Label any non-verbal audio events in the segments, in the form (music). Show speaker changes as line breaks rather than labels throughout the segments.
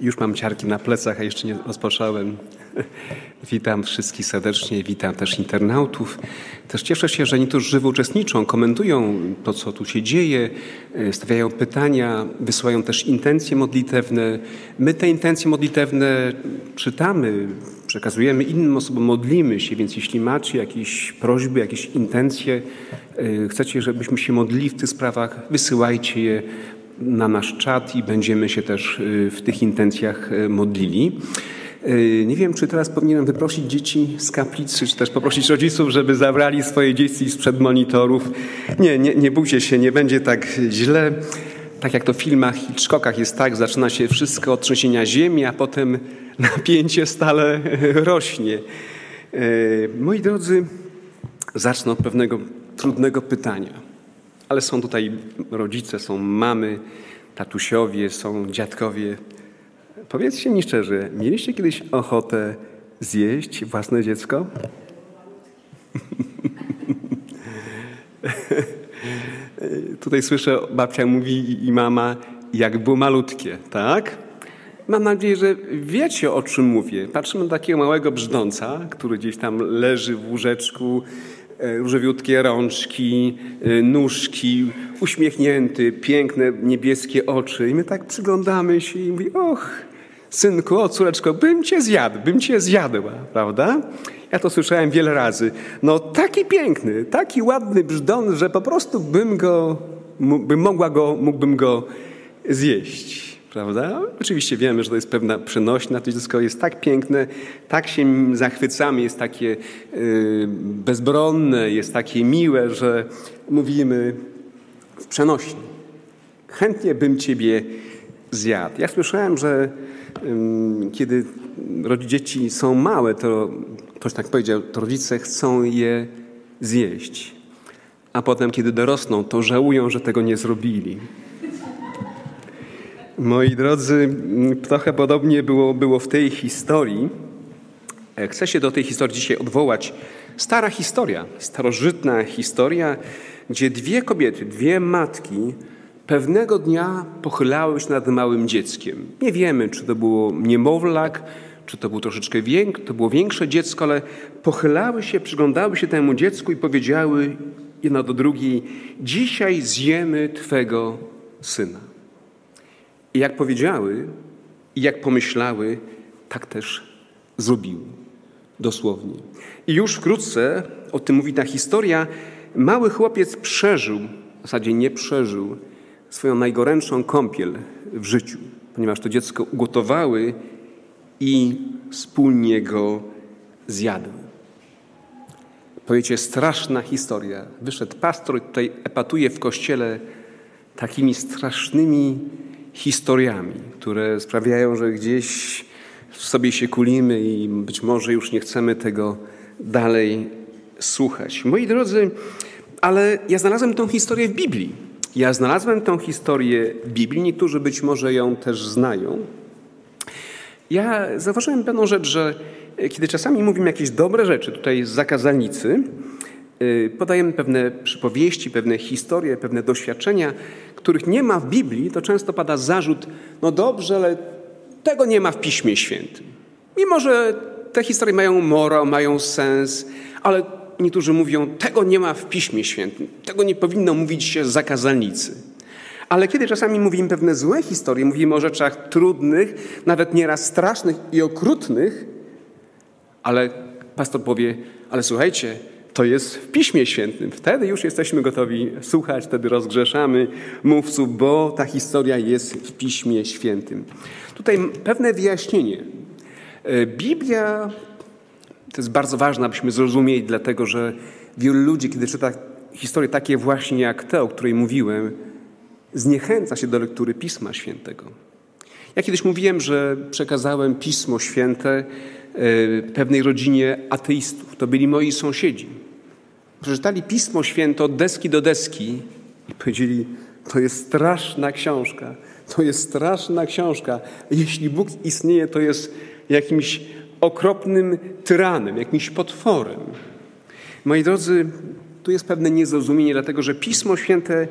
Już mam ciarki na plecach, a jeszcze nie rozpocząłem. (laughs) Witam wszystkich serdecznie, witam też internautów. Też cieszę się, że niektórzy żywo uczestniczą, komentują to, co tu się dzieje, e, stawiają pytania, wysyłają też intencje modlitewne. My te intencje modlitewne czytamy, przekazujemy innym osobom, modlimy się, więc jeśli macie jakieś prośby, jakieś intencje, e, chcecie, żebyśmy się modlili w tych sprawach, wysyłajcie je na nasz czat i będziemy się też y, w tych intencjach y, modlili. Y, nie wiem, czy teraz powinienem wyprosić dzieci z kaplicy, czy też poprosić rodziców, żeby zabrali swoje dzieci sprzed monitorów. Nie, nie, nie bójcie się, nie będzie tak źle. Tak jak to w filmach Hitchcockach jest tak, zaczyna się wszystko od trzęsienia ziemi, a potem (laughs) napięcie stale rośnie. Moi drodzy, zacznę od pewnego trudnego pytania ale są tutaj rodzice, są mamy, tatusiowie, są dziadkowie. Powiedzcie mi szczerze, mieliście kiedyś ochotę zjeść własne dziecko? (laughs) Tutaj słyszę, babcia mówi i mama, jak było malutkie, tak? Mam nadzieję, że wiecie o czym mówię. Patrzymy na takiego małego brzdąca, który gdzieś tam leży w łóżeczku, różowiutkie rączki, e, nóżki, uśmiechnięty, piękne niebieskie oczy. I my tak przyglądamy się i mówi, och, synku, o córeczko, bym cię zjadł, bym cię zjadła, prawda? Ja to słyszałem wiele razy. No taki piękny, taki ładny brzdon, że po prostu bym go, bym mogła go, mógłbym go zjeść prawda? Oczywiście wiemy, że to jest pewna przenośna, to dziecko jest tak piękne, tak się zachwycamy, jest takie y, bezbronne, jest takie miłe, że mówimy w przenośni. Chętnie bym ciebie zjadł. Ja słyszałem, że kiedy dzieci są małe, to ktoś tak powiedział, to rodzice chcą je zjeść. A potem, kiedy dorosną, to żałują, że tego nie zrobili. Moi drodzy, trochę podobnie było, było w tej historii. E, chcę się do tej historii dzisiaj odwołać. Stara historia, starożytna historia, gdzie dwie kobiety, dwie matki pewnego dnia pochylały się nad małym dzieckiem. Nie wiemy, czy to było niemowlak, czy to było troszeczkę większe, to było większe dziecko, ale pochylały się, przyglądały się temu dziecku i powiedziały jedna do drugiej: Dzisiaj zjemy Twego syna. I jak powiedziały i jak pomyślały, tak też zrobiły. Dosłownie. I już wkrótce, o tym mówi ta historia, mały chłopiec przeżył, w zasadzie nie przeżył, swoją najgorętszą kąpiel w życiu, ponieważ to dziecko ugotowały i wspólnie go zjadły. Powiecie, straszna historia. Wyszedł pastor tutaj epatuje w kościele takimi strasznymi historiami, które sprawiają, że gdzieś w sobie się kulimy i być może już nie chcemy tego dalej słuchać. Moi drodzy, ale ja znalazłem tą historię w Biblii. Ja znalazłem tą historię w Biblii, niektórzy być może ją też znają. Ja zauważyłem pewną rzecz, że kiedy czasami mówimy jakieś dobre rzeczy tutaj z zakazalnicy, y, podajemy pewne przypowieści, pewne historie, pewne doświadczenia, których nie ma w Biblii, to często pada zarzut, no dobrze, ale tego nie ma w Piśmie Świętym. Mimo, że te historie mają morał, mają sens, ale niektórzy mówią, tego nie ma w Piśmie Świętym, tego nie powinno mówić się zakazalnicy. Ale kiedy czasami mówimy pewne złe historie, mówimy o rzeczach trudnych, nawet nieraz strasznych i okrutnych, ale pastor powie, ale słuchajcie, to jest w Piśmie Świętym. Wtedy już jesteśmy gotowi słuchać, wtedy rozgrzeszamy mówców, bo ta historia jest w Piśmie Świętym. Tutaj pewne wyjaśnienie. E, Biblia to jest bardzo ważne, abyśmy zrozumieli, dlatego że wielu ludzi, kiedy czyta historie takie właśnie jak te, o której mówiłem, zniechęca się do lektury Pisma Świętego. Ja kiedyś mówiłem, że przekazałem Pismo Święte e, pewnej rodzinie ateistów. To byli moi sąsiedzi przeczytali Pismo Święte od deski do deski i powiedzieli, to jest straszna książka, to jest straszna książka. Jeśli Bóg istnieje, to jest jakimś okropnym tyranem, jakimś potworem. Moi drodzy, tu jest pewne niezrozumienie, dlatego że Pismo Święte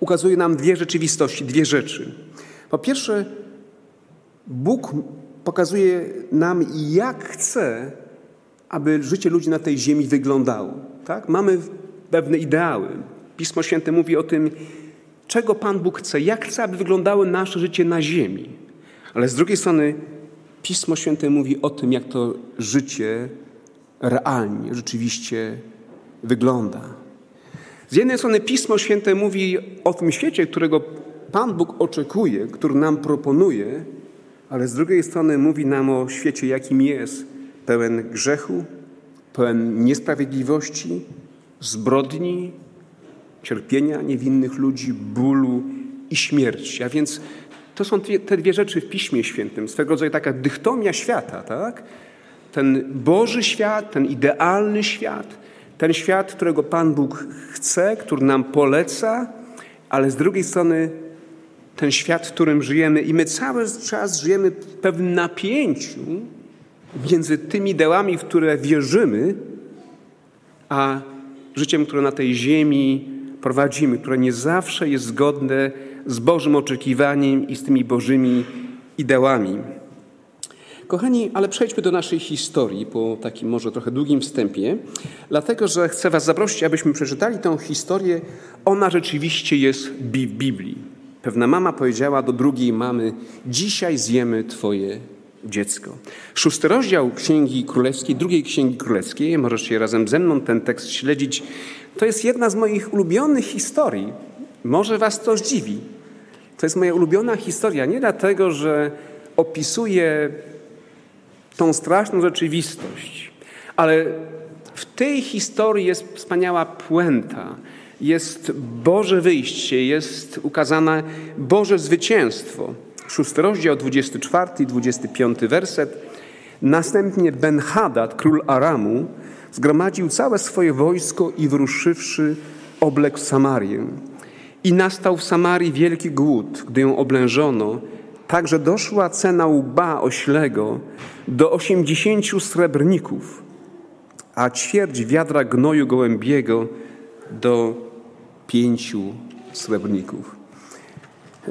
ukazuje nam dwie rzeczywistości, dwie rzeczy. Po pierwsze, Bóg pokazuje nam, jak chce, aby życie ludzi na tej ziemi wyglądało. Tak? Mamy pewne ideały. Pismo Święte mówi o tym, czego Pan Bóg chce, jak chce, aby wyglądało nasze życie na ziemi. Ale z drugiej strony Pismo Święte mówi o tym, jak to życie realnie, rzeczywiście wygląda. Z jednej strony Pismo Święte mówi o tym świecie, którego Pan Bóg oczekuje, który nam proponuje, ale z drugiej strony mówi nam o świecie, jakim jest, pełen grzechu, pełen niesprawiedliwości, zbrodni, cierpienia niewinnych ludzi, bólu i śmierci. A więc to są te dwie rzeczy w Piśmie Świętym, swego rodzaju taka dychtomia świata, tak? Ten Boży świat, ten idealny świat, ten świat, którego Pan Bóg chce, który nam poleca, ale z drugiej strony ten świat, w którym żyjemy i my cały czas żyjemy w pewnym napięciu między tymi ideałami, w które wierzymy, a życiem, które na tej ziemi prowadzimy, które nie zawsze jest zgodne z Bożym oczekiwaniem i z tymi Bożymi ideałami. Kochani, ale przejdźmy do naszej historii po takim może trochę długim wstępie, dlatego że chcę Was zaprosić, abyśmy przeczytali tę historię. Ona rzeczywiście jest w Biblii. Pewna mama powiedziała do drugiej mamy: Dzisiaj zjemy Twoje dziecko. Szósty rozdział Księgi Królewskiej, drugiej Księgi Królewskiej, możesz się razem ze mną ten tekst śledzić. To jest jedna z moich ulubionych historii. Może Was to zdziwi. To jest moja ulubiona historia nie dlatego, że opisuje tą straszną rzeczywistość, ale w tej historii jest wspaniała puenta. Jest Boże wyjście, jest ukazane Boże zwycięstwo. Szósty rozdział, 24 i 25 werset. Następnie Ben-Hadad, król Aramu, zgromadził całe swoje wojsko i wyruszywszy obległ Samarię. I nastał w Samarii wielki głód, gdy ją oblężono, tak że doszła cena łba oślego do osiemdziesięciu srebrników, a ćwierć wiadra gnoju gołębiego do pięciu srebrników.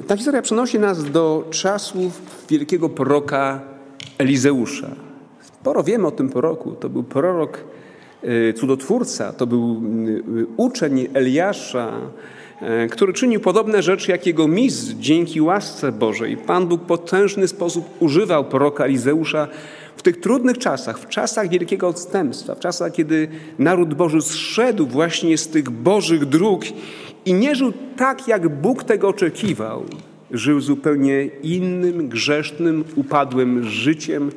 Ta historia przenosi nas do czasów wielkiego proroka Elizeusza. Sporo wiemy o tym proroku. To był prorok e, cudotwórca, to był e, uczeń Eliasza, e, który czynił podobne rzeczy jak jego mistrz dzięki łasce Bożej. Pan Bóg w potężny sposób używał proroka Elizeusza w tych trudnych czasach, w czasach wielkiego odstępstwa, w czasach, kiedy naród Boży zszedł właśnie z tych Bożych dróg i nie żył tak, jak Bóg tego oczekiwał. Żył zupełnie innym, grzesznym, upadłym życiem,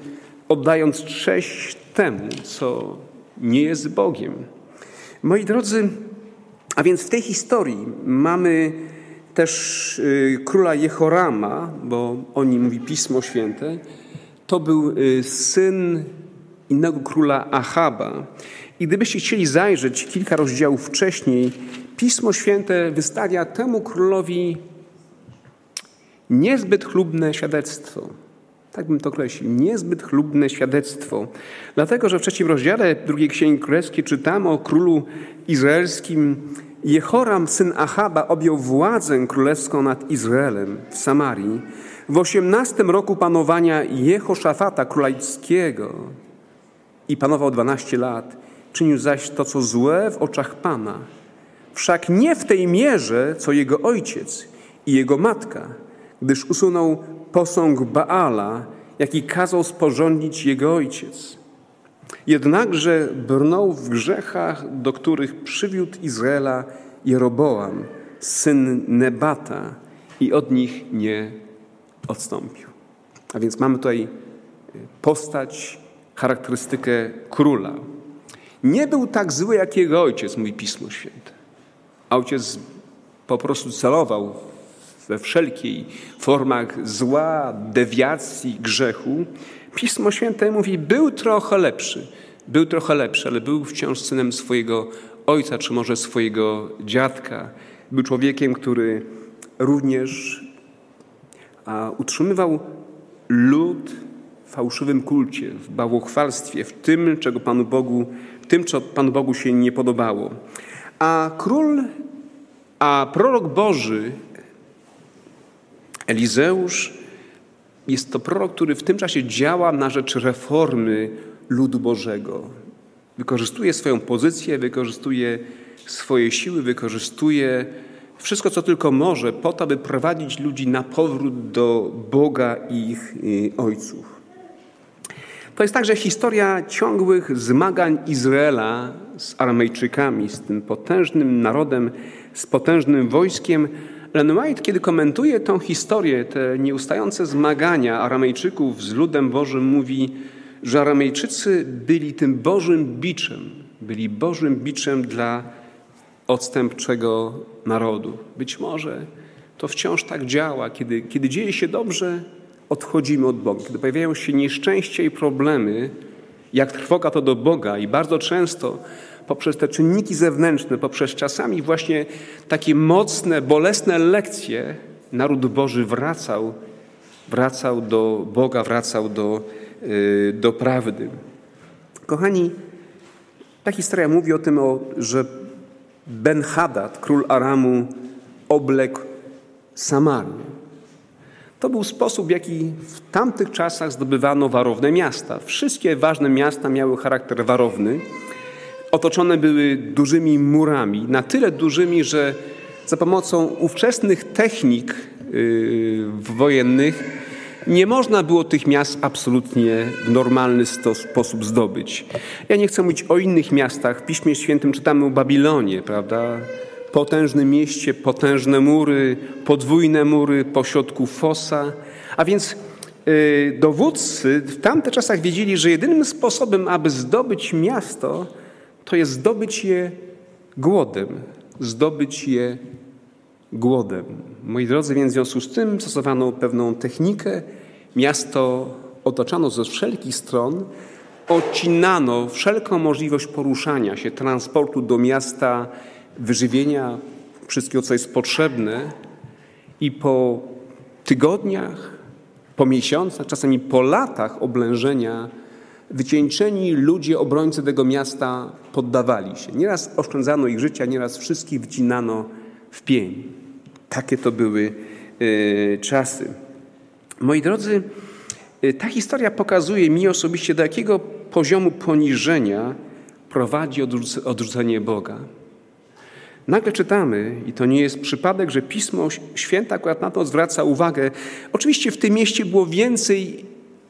oddając cześć temu, co nie jest Bogiem. Moi drodzy, a więc w tej historii mamy też y, króla Jehorama, bo o nim mówi Pismo Święte. To był y, syn innego króla Achaba. I gdybyście chcieli zajrzeć kilka rozdziałów wcześniej, Pismo Święte wystawia temu królowi niezbyt chlubne świadectwo. Tak bym to określił. Niezbyt chlubne świadectwo. Dlatego, że w trzecim rozdziale drugiej Księgi Królewskiej czytamy o królu izraelskim. Jehoram, syn Achaba, objął władzę królewską nad Izraelem w Samarii w osiemnastym roku panowania Jehoszafata królewskiego i panował dwanaście lat. Czynił zaś to, co złe w oczach Pana – wszak nie w tej mierze, co jego ojciec i jego matka, gdyż usunął posąg Baala, jaki kazał sporządzić jego ojciec. Jednakże brnął w grzechach, do których przywiódł Izraela Jeroboam, syn Nebata, i od nich nie odstąpił. A więc mamy tutaj postać, charakterystykę króla. Nie był tak zły jak jego ojciec, mówi Pismo Święte. Ojciec po prostu celował we wszelkiej formach zła, dewiacji, grzechu. Pismo Święte mówi, był trochę lepszy. Był trochę lepszy, ale był wciąż synem swojego ojca, czy może swojego dziadka. Był człowiekiem, który również a, utrzymywał lud w fałszywym kulcie, w bałwochwalstwie, w tym, czego Panu Bogu, tym, co Panu Bogu się nie podobało. A król, a prorok Boży Elizeusz jest to prorok, który w tym czasie działa na rzecz reformy ludu Bożego. Wykorzystuje swoją pozycję, wykorzystuje swoje siły, wykorzystuje wszystko, co tylko może, po to, aby prowadzić ludzi na powrót do Boga i ich y, ojców. To jest także historia ciągłych zmagań Izraela z Aramejczykami, z tym potężnym narodem, z potężnym wojskiem. Len White, kiedy komentuje tę historię, te nieustające zmagania Aramejczyków z ludem Bożym, mówi, że Aramejczycy byli tym Bożym biczem, byli Bożym biczem dla odstępczego narodu. Być może to wciąż tak działa. Kiedy, kiedy dzieje się dobrze, odchodzimy od Boga. Kiedy pojawiają się nieszczęścia i problemy, jak trwoga to do Boga i bardzo często poprzez te czynniki zewnętrzne, poprzez czasami właśnie takie mocne, bolesne lekcje, naród Boży wracał, wracał do Boga, wracał do, yy, do prawdy. Kochani, ta historia mówi o tym, że Ben-Hadad, król Aramu, obległ Samarię. To był sposób, w jaki w tamtych czasach zdobywano warowne miasta. Wszystkie ważne miasta miały charakter warowny. Otoczone były dużymi murami, na tyle dużymi, że za pomocą ówczesnych technik yy, wojennych nie można było tych miast absolutnie w normalny sposób zdobyć. Ja nie chcę mówić o innych miastach. W Piśmie Świętym czytamy o Babilonie, prawda? Potężnym mieście, potężne mury, podwójne mury, pośrodku fosa. A więc yy, dowódcy w tamtych czasach wiedzieli, że jedynym sposobem, aby zdobyć miasto, to jest zdobyć je głodem, zdobyć je głodem. Moi drodzy, więc w związku z tym stosowano pewną technikę. Miasto otaczano ze wszelkich stron, odcinano wszelką możliwość poruszania się, transportu do miasta, wyżywienia, wszystkiego, co jest potrzebne. I po tygodniach, po miesiącach, czasami po latach oblężenia, wycieńczeni ludzie, obrońcy tego miasta poddawali się. Nieraz oszczędzano ich życia, nieraz wszystkich wcinano w pień. Takie to były e, czasy. Moi drodzy, e, ta historia pokazuje mi osobiście, do jakiego poziomu poniżenia prowadzi odrzucenie Boga. Nagle czytamy, i to nie jest przypadek, że Pismo Święte akurat na to zwraca uwagę. Oczywiście w tym mieście było więcej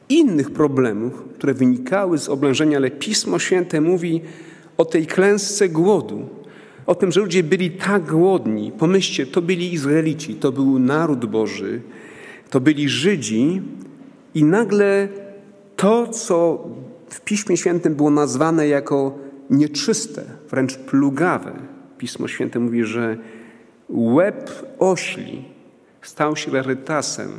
innych problemów, które wynikały z oblężenia, ale Pismo Święte mówi o tej klęsce głodu, o tym, że ludzie byli tak głodni. Pomyślcie, to byli Izraelici, to był naród Boży, to byli Żydzi i nagle to, co w Piśmie Świętym było nazwane jako nieczyste, wręcz plugawe. Pismo Święte mówi, że łeb ośli stał się rarytasem,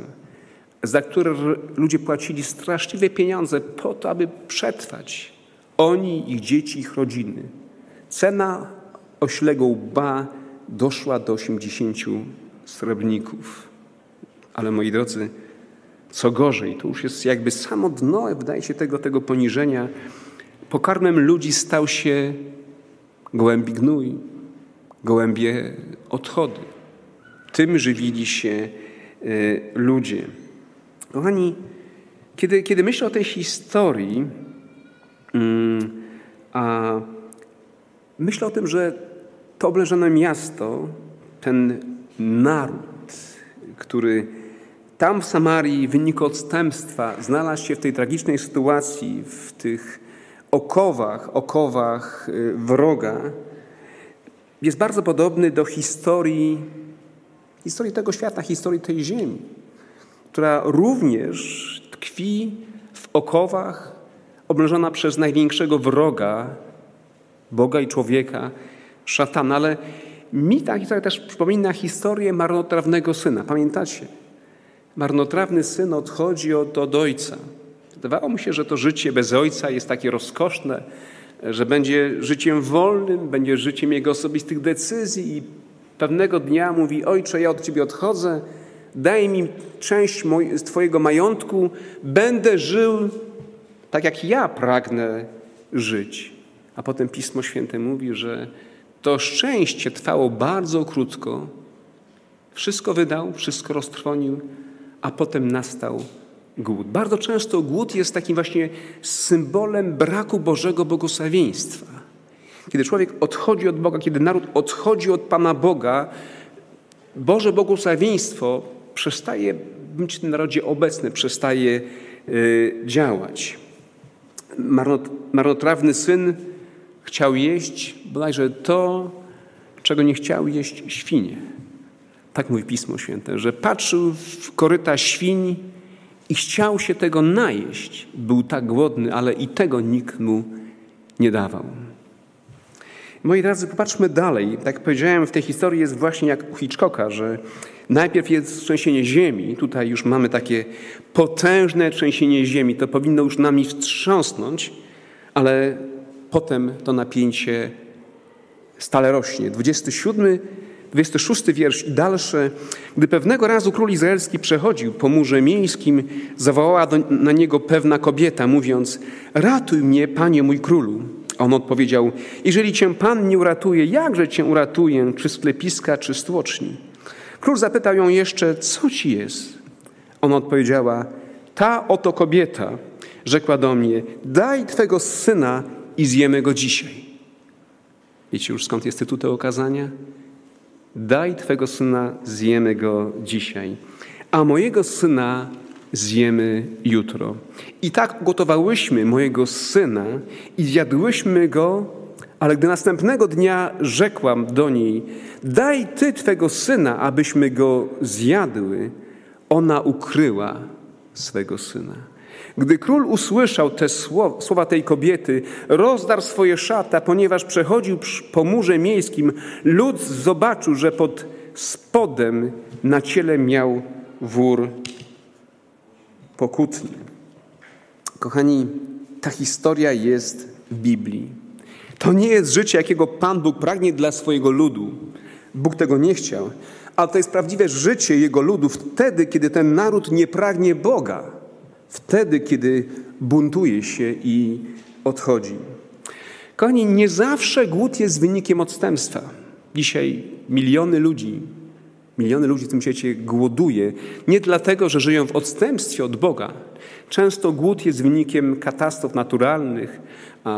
za które ludzie płacili straszliwe pieniądze po to, aby przetrwać. Oni, ich dzieci, ich rodziny. Cena oślego łba doszła do 80 srebrników. Ale moi drodzy, co gorzej, to już jest jakby samo dno, wydaje się, tego, tego poniżenia. Pokarmem ludzi stał się gołębi gnój, gołębie odchody. Tym żywili się e, ludzie. Kochani, kiedy, kiedy myślę o tej historii, mm, a myślę o tym, że to oblężone miasto, ten naród, który tam w Samarii w wyniku odstępstwa znalazł się w tej tragicznej sytuacji, w tych okowach, okowach y, wroga, jest bardzo podobny do historii, historii tego świata, historii tej ziemi, która również tkwi w okowach oblężona przez największego wroga Boga i człowieka, szatana, ale mi ta historia też przypomina historię marnotrawnego syna. Pamiętacie? Marnotrawny syn odchodzi od, od ojca. Wydawało mu się, że to życie bez ojca jest takie rozkoszne, że będzie życiem wolnym, będzie życiem jego osobistych decyzji i pewnego dnia mówi, ojcze, ja od ciebie odchodzę, daj mi część z twojego majątku, będę żył tak, jak ja pragnę żyć. A potem Pismo Święte mówi, że to szczęście trwało bardzo krótko. Wszystko wydał, wszystko roztrwonił, a potem nastał głód. Bardzo często głód jest takim właśnie symbolem braku Bożego błogosławieństwa. Kiedy człowiek odchodzi od Boga, kiedy naród odchodzi od Pana Boga, Boże błogosławieństwo przestaje być w tym narodzie obecne, przestaje y, działać. Marnot, marnotrawny syn chciał jeść bodajże to, czego nie chciał jeść świnie. Tak mówi Pismo Święte, że patrzył w koryta świń i chciał się tego najeść. Był tak głodny, ale i tego nikt mu nie dawał. Moi drodzy, popatrzmy dalej. Tak jak powiedziałem, w tej historii jest właśnie jak u Hitchcocka, że najpierw jest trzęsienie ziemi. Tutaj już mamy takie potężne trzęsienie ziemi. To powinno już nami wstrząsnąć, ale potem to napięcie stale rośnie. 27 26 wiersz i dalsze. Gdy pewnego razu król izraelski przechodził po murze miejskim, zawołała do, na niego pewna kobieta, mówiąc: Ratuj mnie, panie mój królu. On odpowiedział: Jeżeli cię pan nie uratuje, jakże cię uratuję, czy sklepiska, czy stłoczni? Król zapytał ją jeszcze: Co ci jest? Ona odpowiedziała: Ta oto kobieta rzekła do mnie: Daj twego syna i zjemy go dzisiaj. Wiecie już skąd jest tytuł tego okazania? Daj Twego syna, zjemy go dzisiaj, a mojego syna zjemy jutro. I tak ugotowałyśmy mojego syna i zjadłyśmy go, ale gdy następnego dnia rzekłam do niej, daj Ty Twego syna, abyśmy go zjadły, ona ukryła swego syna. Gdy król usłyszał te słowa tej kobiety, rozdarł swoje szata, ponieważ przechodził po murze miejskim, lud zobaczył, że pod spodem na ciele miał wór pokutny. Kochani, ta historia jest w Biblii. To nie jest życie, jakiego Pan Bóg pragnie dla swojego ludu. Bóg tego nie chciał, ale to jest prawdziwe życie Jego ludu wtedy, kiedy ten naród nie pragnie Boga wtedy, kiedy buntuje się i odchodzi. Kochani, nie zawsze głód jest wynikiem odstępstwa. Dzisiaj miliony ludzi, miliony ludzi w tym świecie głoduje nie dlatego, że żyją w odstępstwie od Boga. Często głód jest wynikiem katastrof naturalnych,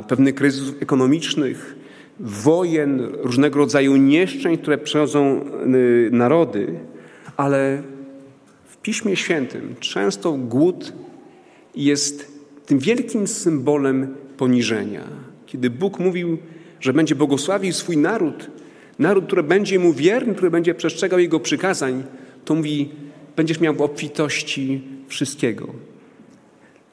pewnych kryzysów ekonomicznych, wojen, różnego rodzaju nieszczęść, które przechodzą y, narody, ale w Piśmie Świętym często głód jest tym wielkim symbolem poniżenia. Kiedy Bóg mówił, że będzie błogosławił swój naród, naród, który będzie mu wierny, który będzie przestrzegał jego przykazań, to mówi, będziesz miał w obfitości wszystkiego.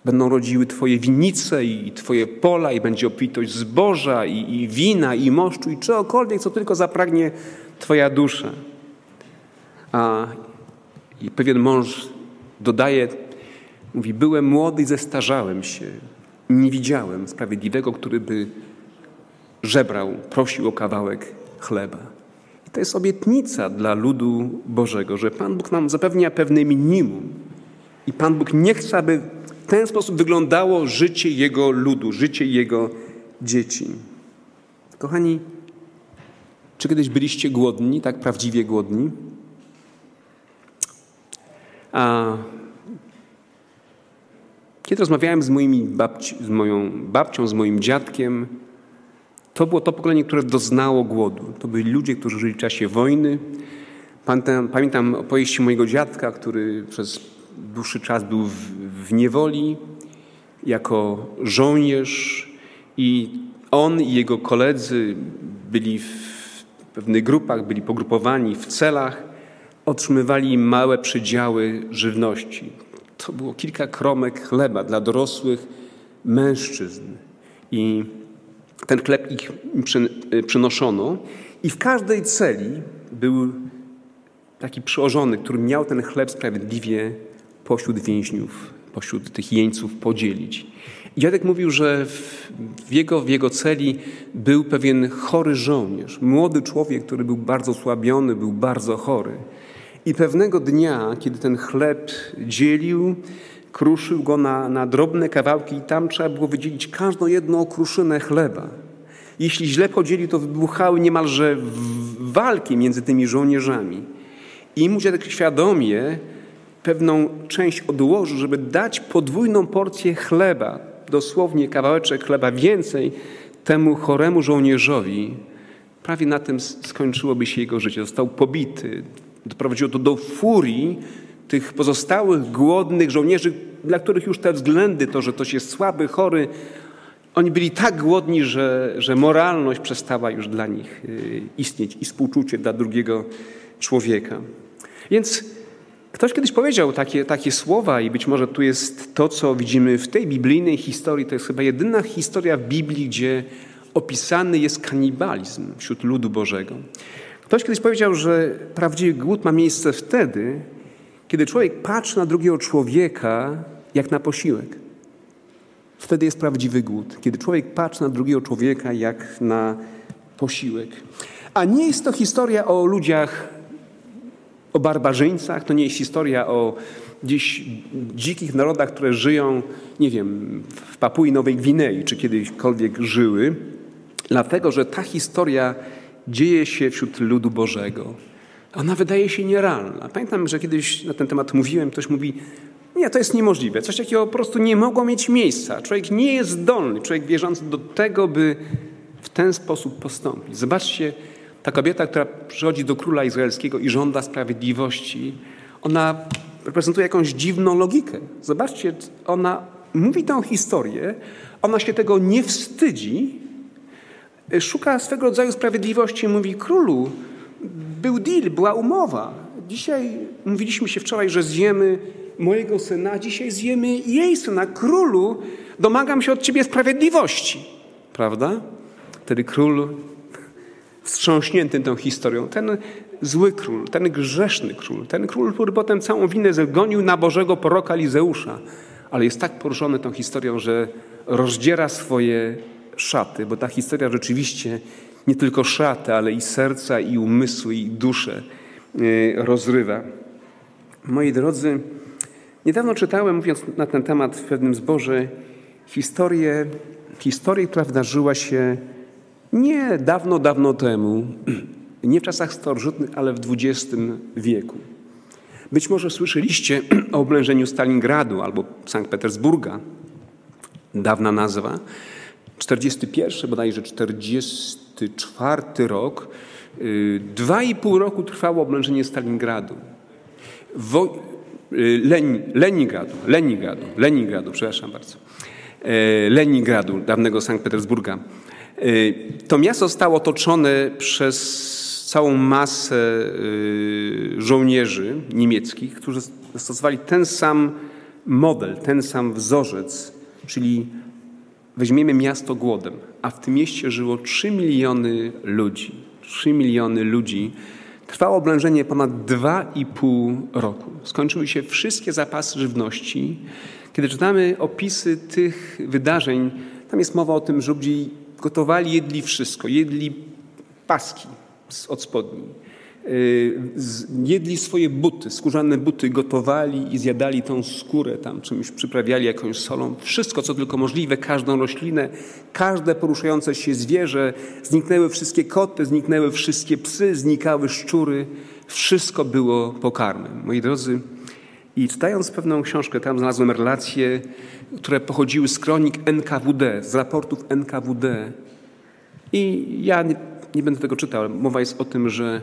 Będą rodziły Twoje winnice i Twoje pola, i będzie obfitość zboża, i, i wina, i moszczu, i czegokolwiek, co tylko zapragnie Twoja dusza. A i pewien mąż dodaje Mówi, byłem młody i zestarzałem się. Nie widziałem sprawiedliwego, który by żebrał, prosił o kawałek chleba. I to jest obietnica dla ludu Bożego, że Pan Bóg nam zapewnia pewne minimum. I Pan Bóg nie chce, aby w ten sposób wyglądało życie Jego ludu, życie Jego dzieci. Kochani, czy kiedyś byliście głodni, tak prawdziwie głodni? A kiedy rozmawiałem z, moimi babci, z moją babcią, z moim dziadkiem, to było to pokolenie, które doznało głodu. To byli ludzie, którzy żyli w czasie wojny. Pamiętam, pamiętam opowieści mojego dziadka, który przez dłuższy czas był w, w niewoli jako żołnierz i on i jego koledzy byli w pewnych grupach, byli pogrupowani w celach, otrzymywali małe przydziały żywności to było kilka kromek chleba dla dorosłych mężczyzn. I ten chleb ich przynoszono. I w każdej celi był taki przełożony, który miał ten chleb sprawiedliwie pośród więźniów, pośród tych jeńców podzielić. I dziadek mówił, że w jego, w jego celi był pewien chory żołnierz, młody człowiek, który był bardzo słabiony, był bardzo chory. I pewnego dnia, kiedy ten chleb dzielił, kruszył go na, na drobne kawałki i tam trzeba było wydzielić każdą jedną kruszynę chleba. Jeśli źle podzielił, to wybuchały niemalże walki między tymi żołnierzami. I mu dziadek świadomie pewną część odłożył, żeby dać podwójną porcję chleba, dosłownie kawałeczek chleba więcej temu choremu żołnierzowi, prawie na tym skończyłoby się jego życie. Został pobity. Doprowadziło to do furii tych pozostałych głodnych żołnierzy, dla których już te względy, to, że ktoś jest słaby, chory, oni byli tak głodni, że, że moralność przestała już dla nich y, istnieć i współczucie dla drugiego człowieka. Więc ktoś kiedyś powiedział takie, takie słowa, i być może tu jest to, co widzimy w tej biblijnej historii. To jest chyba jedyna historia w Biblii, gdzie opisany jest kanibalizm wśród ludu Bożego. Ktoś kiedyś powiedział, że prawdziwy głód ma miejsce wtedy, kiedy człowiek patrzy na drugiego człowieka jak na posiłek. Wtedy jest prawdziwy głód, kiedy człowiek patrzy na drugiego człowieka jak na posiłek. A nie jest to historia o ludziach, o barbarzyńcach, to nie jest historia o gdzieś dzikich narodach, które żyją, nie wiem, w Papui Nowej Gwinei, czy kiedyśkolwiek żyły, dlatego że ta historia dzieje się wśród ludu Bożego. Ona wydaje się nierealna. Pamiętam, że kiedyś na ten temat mówiłem, ktoś mówi, nie, to jest niemożliwe. Coś takiego po prostu nie mogło mieć miejsca. Człowiek nie jest zdolny, człowiek wierzący do tego, by w ten sposób postąpić. Zobaczcie, ta kobieta, która przychodzi do króla izraelskiego i żąda sprawiedliwości, ona reprezentuje jakąś dziwną logikę. Zobaczcie, ona mówi tę historię, ona się tego nie wstydzi, szuka swego rodzaju sprawiedliwości i mówi: Królu, był deal, była umowa. Dzisiaj mówiliśmy się wczoraj, że zjemy mojego syna, dzisiaj zjemy jej syna. Królu, domagam się od ciebie sprawiedliwości. Prawda? Wtedy król, wstrząśnięty tą historią, ten zły król, ten grzeszny król, ten król, który potem całą winę zgonił na Bożego proroka Lizeusza, ale jest tak poruszony tą historią, że rozdziera swoje szaty, bo ta historia rzeczywiście nie tylko szaty, ale i serca, i umysły, i duszę y, rozrywa. Moi drodzy, Niedawno czytałem, mówiąc na ten temat w pewnym zborze, historię, historię, która wydarzyła się nie dawno, dawno temu, (clears throat) nie w czasach starożytnych, ale w XX wieku. Być może słyszeliście (clears throat) o oblężeniu Stalingradu albo Sankt Petersburga. Dawna nazwa. 41, bodajże 44 rok. Y, dwa i pół roku trwało oblężenie Stalingradu. Wo Y, Leni, Leningradu, Leningradu, Leningradu, przepraszam bardzo, e, Leningradu, dawnego Sankt Petersburga. E, to miasto zostało otoczone przez całą masę y, żołnierzy niemieckich, którzy zastosowali ten sam model, ten sam wzorzec, czyli weźmiemy miasto głodem, a w tym mieście żyło 3 miliony ludzi. 3 miliony ludzi Trwało oblężenie ponad 2,5 roku. Skończyły się wszystkie zapasy żywności. Kiedy czytamy opisy tych wydarzeń, tam jest mowa o tym, że ludzie gotowali, jedli wszystko. Jedli paski od spodni jedli swoje buty, skórzane buty, gotowali i zjadali tą skórę tam, czymś przyprawiali jakąś solą. Wszystko, co tylko możliwe, każdą roślinę, każde poruszające się zwierzę. Zniknęły wszystkie koty, zniknęły wszystkie psy, znikały szczury. Wszystko było pokarmem. Moi drodzy, i czytając pewną książkę, tam znalazłem relacje, które pochodziły z kronik NKWD, z raportów NKWD. I ja nie, nie będę tego czytał, mowa jest o tym, że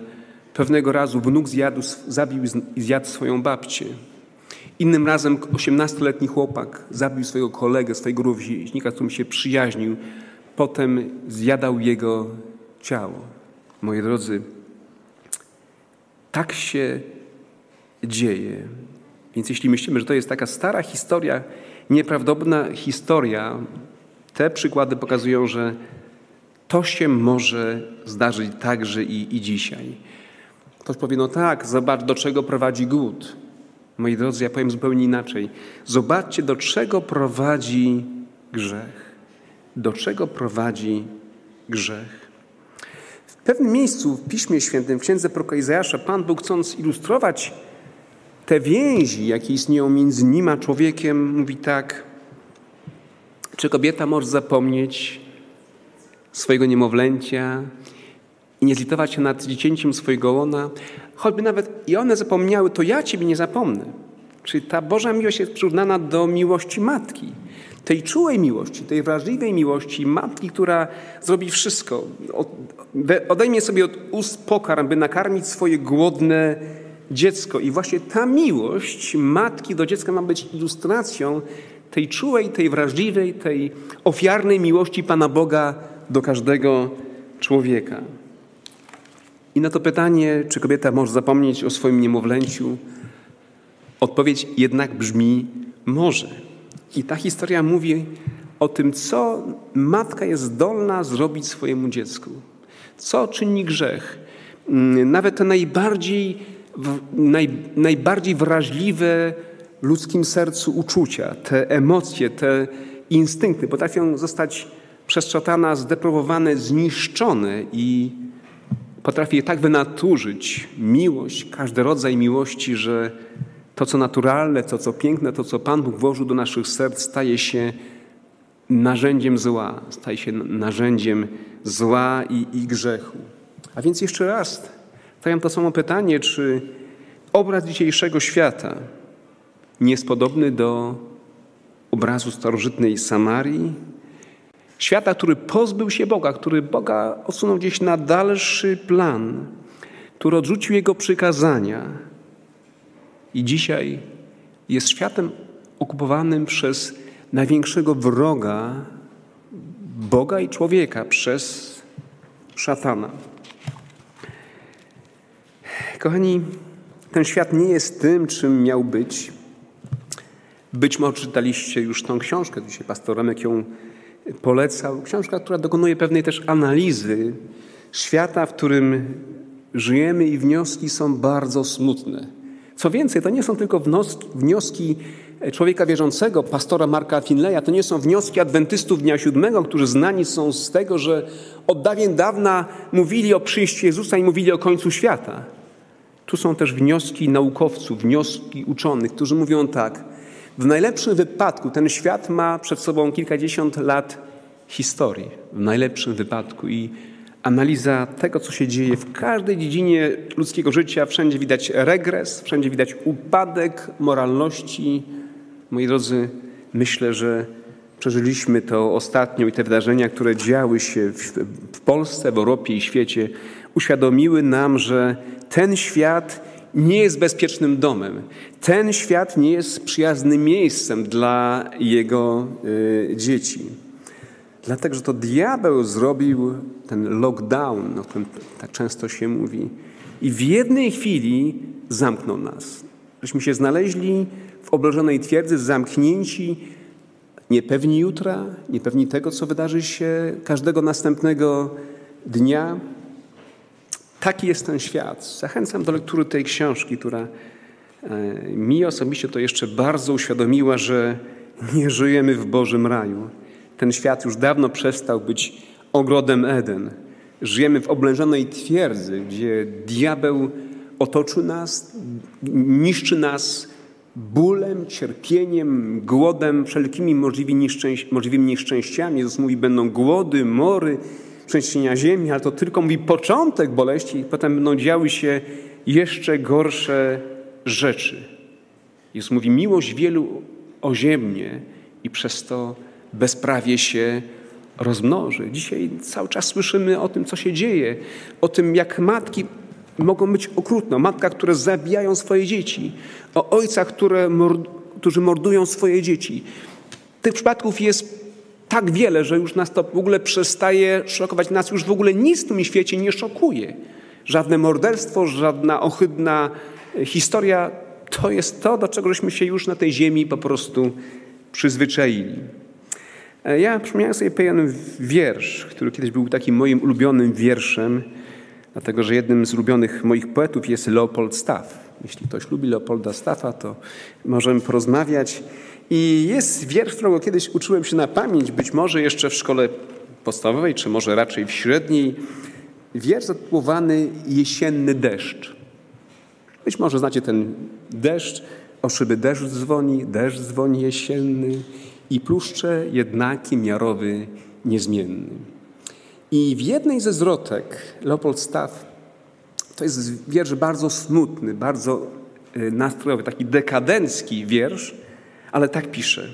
Pewnego razu wnuk zjadł, zabił i zjadł swoją babcię. Innym razem osiemnastoletni chłopak zabił swojego kolegę, swojego rówieśnika, z którym się przyjaźnił. Potem zjadał jego ciało. Moi drodzy, tak się dzieje. Więc jeśli myślimy, że to jest taka stara historia, nieprawdopodobna historia, te przykłady pokazują, że to się może zdarzyć także i, i dzisiaj. Ktoś powie, no tak, zobacz, do czego prowadzi głód. Moi drodzy, ja powiem zupełnie inaczej. Zobaczcie, do czego prowadzi grzech. Do czego prowadzi grzech. W pewnym miejscu w Piśmie Świętym, w Księdze Proroka Izajasza, Pan Bóg chcąc ilustrować te więzi, jakie istnieją między nim a człowiekiem, mówi tak, czy kobieta może zapomnieć swojego niemowlęcia, nie zlitować się nad dziecięciem swojego łona, choćby nawet i one zapomniały, to ja Ciebie nie zapomnę. Czyli ta Boża miłość jest przyrównana do miłości matki. Tej czułej miłości, tej wrażliwej miłości matki, która zrobi wszystko. Odejmie sobie od ust pokarm, by nakarmić swoje głodne dziecko. I właśnie ta miłość matki do dziecka ma być ilustracją tej czułej, tej wrażliwej, tej ofiarnej miłości Pana Boga do każdego człowieka. I na to pytanie, czy kobieta może zapomnieć o swoim niemowlęciu, odpowiedź jednak brzmi może. I ta historia mówi o tym, co matka jest zdolna zrobić swojemu dziecku. Co czyni grzech. Mm, nawet te najbardziej, naj, najbardziej wrażliwe ludzkim sercu uczucia, te emocje, te instynkty potrafią zostać przez szatana zniszczone i potrafi tak wynaturzyć miłość, każdy rodzaj miłości, że to, co naturalne, to, co piękne, to, co Pan Bóg włożył do naszych serc, staje się narzędziem zła, staje się narzędziem zła i, i grzechu. A więc jeszcze raz stawiam to samo pytanie, czy obraz dzisiejszego świata nie jest podobny do obrazu starożytnej Samarii, Świata, który pozbył się Boga, który Boga odsunął gdzieś na dalszy plan, który odrzucił Jego przykazania i dzisiaj jest światem okupowanym przez największego wroga Boga i człowieka, przez szatana. Kochani, ten świat nie jest tym, czym miał być. Być może czytaliście już tą książkę, dzisiaj pastor Remek ją polecał. Książka, która dokonuje pewnej też analizy świata, w którym żyjemy i wnioski są bardzo smutne. Co więcej, to nie są tylko wnioski człowieka wierzącego, pastora Marka Finleya, to nie są wnioski adwentystów Dnia Siódmego, którzy znani są z tego, że od dawien dawna mówili o przyjściu Jezusa i mówili o końcu świata. Tu są też wnioski naukowców, wnioski uczonych, którzy mówią tak – w najlepszym wypadku ten świat ma przed sobą kilkadziesiąt lat historii. W najlepszym wypadku i analiza tego, co się dzieje w każdej dziedzinie ludzkiego życia, wszędzie widać regres, wszędzie widać upadek moralności. Moi drodzy, myślę, że przeżyliśmy to ostatnio i te wydarzenia, które działy się w, Polsce, w Europie i świecie, uświadomiły nam, że ten świat nie jest bezpiecznym domem. Ten świat nie jest przyjaznym miejscem dla jego y, dzieci. Dlatego, że to diabeł zrobił ten lockdown, o którym tak często się mówi, i w jednej chwili zamknął nas. Żeśmy się znaleźli w oblożonej twierdzy, zamknięci, niepewni jutra, niepewni tego, co wydarzy się każdego następnego dnia. Taki jest ten świat. Zachęcam do lektury tej książki, która e, mi osobiście to jeszcze bardzo uświadomiła, że nie żyjemy w Bożym raju. Ten świat już dawno przestał być ogrodem Eden. Żyjemy w oblężonej twierdzy, gdzie diabeł otoczył nas, niszczy nas bólem, cierpieniem, głodem, wszelkimi możliwymi nieszczęściami. Jezus mówi, będą głody, mory, trzęsienia ziemi, ale to tylko mówi początek boleści, i potem będą działy się jeszcze gorsze rzeczy. Jezus mówi, miłość wielu oziemnie i przez to bezprawie się rozmnoży. Dzisiaj cały czas słyszymy o tym, co się dzieje, o tym, jak matki mogą być okrutne, o matkach, które zabijają swoje dzieci, o ojcach, które mord którzy mordują swoje dzieci. Tych przypadków jest tak wiele, że już nas to w ogóle przestaje szokować. Nas już w ogóle nic w tym świecie nie szokuje. Żadne morderstwo, żadna ohydna historia to jest to, do czego żeśmy się już na tej ziemi po prostu przyzwyczaili. E, ja przypomniałem sobie pewien wiersz, który kiedyś był takim moim ulubionym wierszem, dlatego że jednym z ulubionych moich poetów jest Leopold Staff. Jeśli ktoś lubi Leopolda Staffa, to możemy porozmawiać. I jest wiersz, którego kiedyś uczyłem się na pamięć, być może jeszcze w szkole podstawowej, czy może raczej w średniej. Wiersz zatytułowany Jesienny deszcz. Być może znacie ten deszcz, o szyby deszcz dzwoni, deszcz dzwoni jesienny i pluszcze jednaki miarowy niezmienny. I w jednej ze zwrotek Leopold Staff, to jest wiersz bardzo smutny, bardzo y, nastrojowy, taki dekadencki wiersz, ale tak pisze.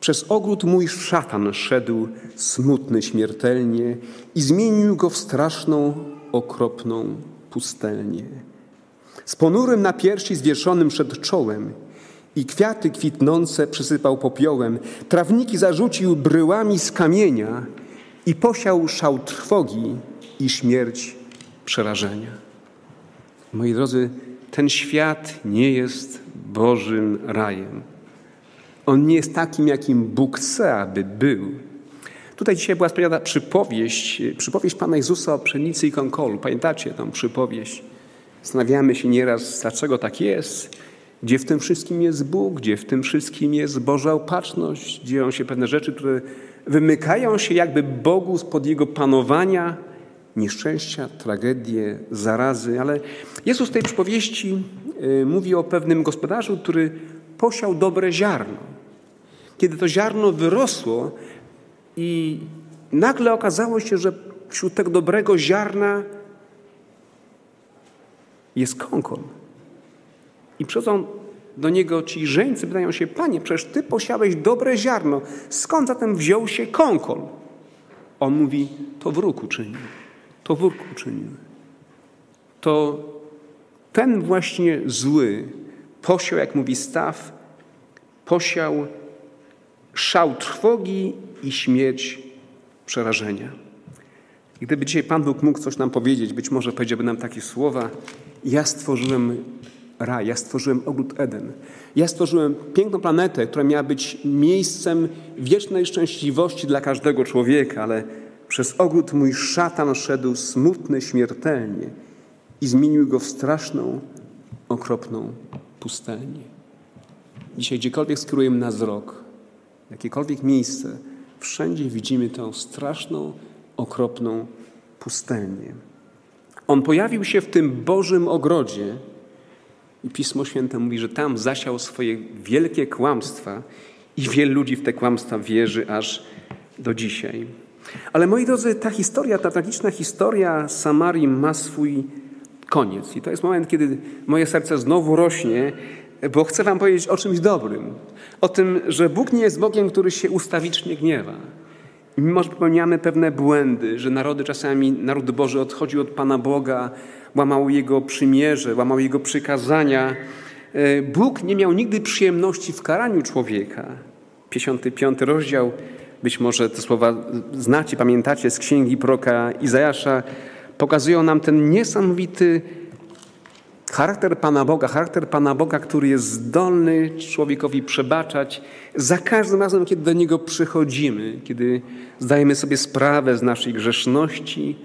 Przez ogród mój szatan szedł smutny śmiertelnie i zmienił go w straszną, okropną pustelnię. Z ponurym na piersi zwieszonym przed czołem i kwiaty kwitnące przysypał popiołem, trawniki zarzucił bryłami z kamienia i posiał szał trwogi i śmierć przerażenia. Moi drodzy, ten świat nie jest Bożym rajem. On nie jest takim, jakim Bóg chce, aby był. Tutaj dzisiaj była spowiadana przypowieść, przypowieść Pana Jezusa o pszenicy i konkolu. Pamiętacie tą przypowieść? Zastanawiamy się nieraz, dlaczego tak jest, gdzie w tym wszystkim jest Bóg, gdzie w tym wszystkim jest Boża opatrzność, dzieją się pewne rzeczy, które wymykają się jakby Bogu spod Jego panowania, nieszczęścia, tragedie, zarazy. Ale Jezus w tej przypowieści y, mówi o pewnym gospodarzu, który posiał dobre ziarno. Kiedy to ziarno wyrosło i nagle okazało się, że wśród tego dobrego ziarna jest konkol. I przychodzą do niego ci żeńcy, pytają się, panie, przecież ty posiałeś dobre ziarno, skąd zatem wziął się konkol? On mówi, to wróg uczynił, to wróg uczynił. To ten właśnie zły posiał, jak mówi Staw, posiał szał trwogi i śmierć przerażenia. I gdyby dzisiaj Pan Bóg mógł coś nam powiedzieć, być może powiedziałby nam takie słowa: Ja stworzyłem raj, ja stworzyłem ogród Eden. Ja stworzyłem piękną planetę, która miała być miejscem wiecznej szczęśliwości dla każdego człowieka, ale przez ogród mój szatan szedł smutny śmiertelnie i zmienił go w straszną, okropną pustelnię. Dzisiaj gdziekolwiek skierujemy na wzrok, jakiekolwiek miejsce, wszędzie widzimy tę straszną, okropną pustelnię. On pojawił się w tym Bożym ogrodzie i Pismo Święte mówi, że tam zasiał swoje wielkie kłamstwa i wielu ludzi w te kłamstwa wierzy aż do dzisiaj. Ale moi drodzy, ta historia, ta tragiczna historia Samarii ma swój koniec. I to jest moment, kiedy moje serce znowu rośnie, bo chcę Wam powiedzieć o czymś dobrym. O tym, że Bóg nie jest Bogiem, który się ustawicznie gniewa. Mimo, że popełniamy pewne błędy, że narody czasami, naród Boży odchodził od Pana Boga, łamał Jego przymierze, łamał Jego przykazania, e, Bóg nie miał nigdy przyjemności w karaniu człowieka. 55 rozdział, być może te słowa znacie, pamiętacie z księgi proka Izajasza, pokazują nam ten niesamowity charakter Pana Boga, charakter Pana Boga, który jest zdolny człowiekowi przebaczać za każdym razem, kiedy do Niego przychodzimy, kiedy zdajemy sobie sprawę z naszej grzeszności,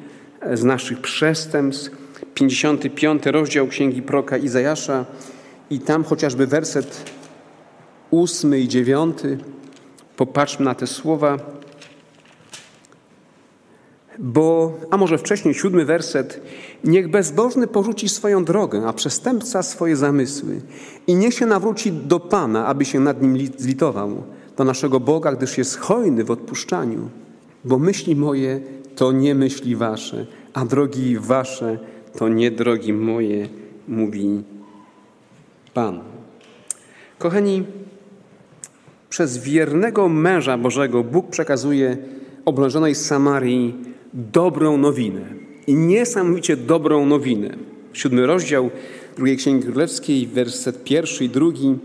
z naszych przestępstw. 55 rozdział Księgi Proka Izajasza i tam chociażby werset ósmy i dziewiąty. Popatrzmy na te słowa. Bo, a może wcześniej, siódmy werset. Niech bezbożny porzuci swoją drogę, a przestępca swoje zamysły. I niech się nawróci do Pana, aby się nad nim zlitował, do naszego Boga, gdyż jest hojny w odpuszczaniu. Bo myśli moje to nie myśli wasze, a drogi wasze to nie drogi moje, mówi Pan. Kochani, przez wiernego męża Bożego Bóg przekazuje oblężonej Samarii dobrą nowinę. I niesamowicie dobrą nowinę. Siódmy rozdział drugiej Księgi Królewskiej, werset pierwszy i drugi.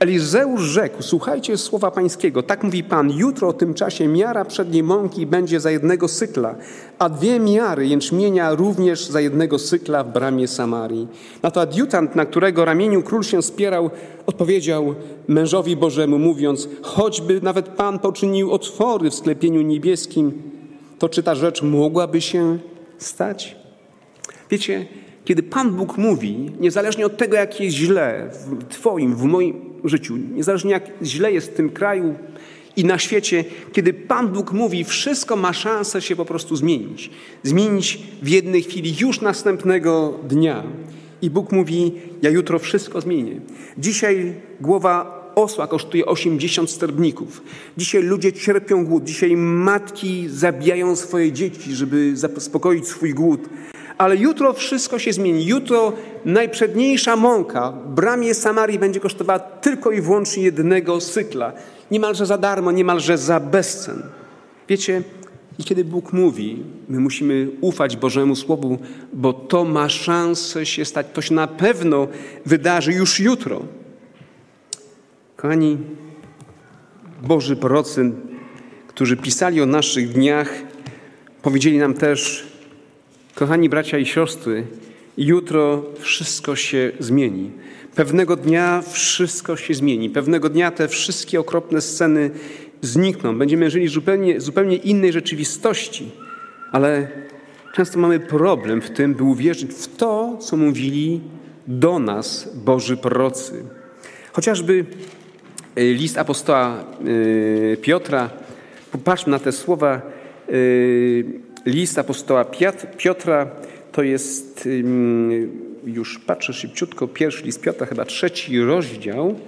Elizeusz rzekł, słuchajcie słowa pańskiego, tak mówi Pan, jutro o tym czasie miara przedniej mąki będzie za jednego sykla, a dwie miary jęczmienia również za jednego sykla w bramie Samarii. Na to adiutant, na którego ramieniu król się spierał, odpowiedział mężowi Bożemu, mówiąc, choćby nawet Pan poczynił otwory w sklepieniu niebieskim, to czy ta rzecz mogłaby się stać? Wiecie, kiedy Pan Bóg mówi, niezależnie od tego, jak jest źle w Twoim, w moim życiu, niezależnie jak źle jest w tym kraju i na świecie, kiedy Pan Bóg mówi, wszystko ma szansę się po prostu zmienić. Zmienić w jednej chwili, już następnego dnia. I Bóg mówi, ja jutro wszystko zmienię. Dzisiaj głowa osła kosztuje 80 sterbników. Dzisiaj ludzie cierpią głód. Dzisiaj matki zabijają swoje dzieci, żeby zaspokoić swój głód. Ale jutro wszystko się zmieni. Jutro najprzedniejsza mąka w bramie Samarii będzie kosztowała tylko i wyłącznie jednego cykla. Niemalże za darmo, niemalże za bezcen. Wiecie, i kiedy Bóg mówi, my musimy ufać Bożemu Słowu, bo to ma szansę się stać, to się na pewno wydarzy już jutro. Kochani, Boży prorocy, którzy pisali o naszych dniach, powiedzieli nam też, kochani bracia i siostry, jutro wszystko się zmieni. Pewnego dnia wszystko się zmieni. Pewnego dnia te wszystkie okropne sceny znikną. Będziemy żyli zupełnie, zupełnie innej rzeczywistości. Ale często mamy problem w tym, by uwierzyć w to, co mówili do nas Boży prorocy. Chociażby e, list apostoła e, Piotra, popatrzmy na te słowa. List apostoła Piotra. To jest, już patrzę szybciutko, pierwszy list Piotra, chyba trzeci rozdział.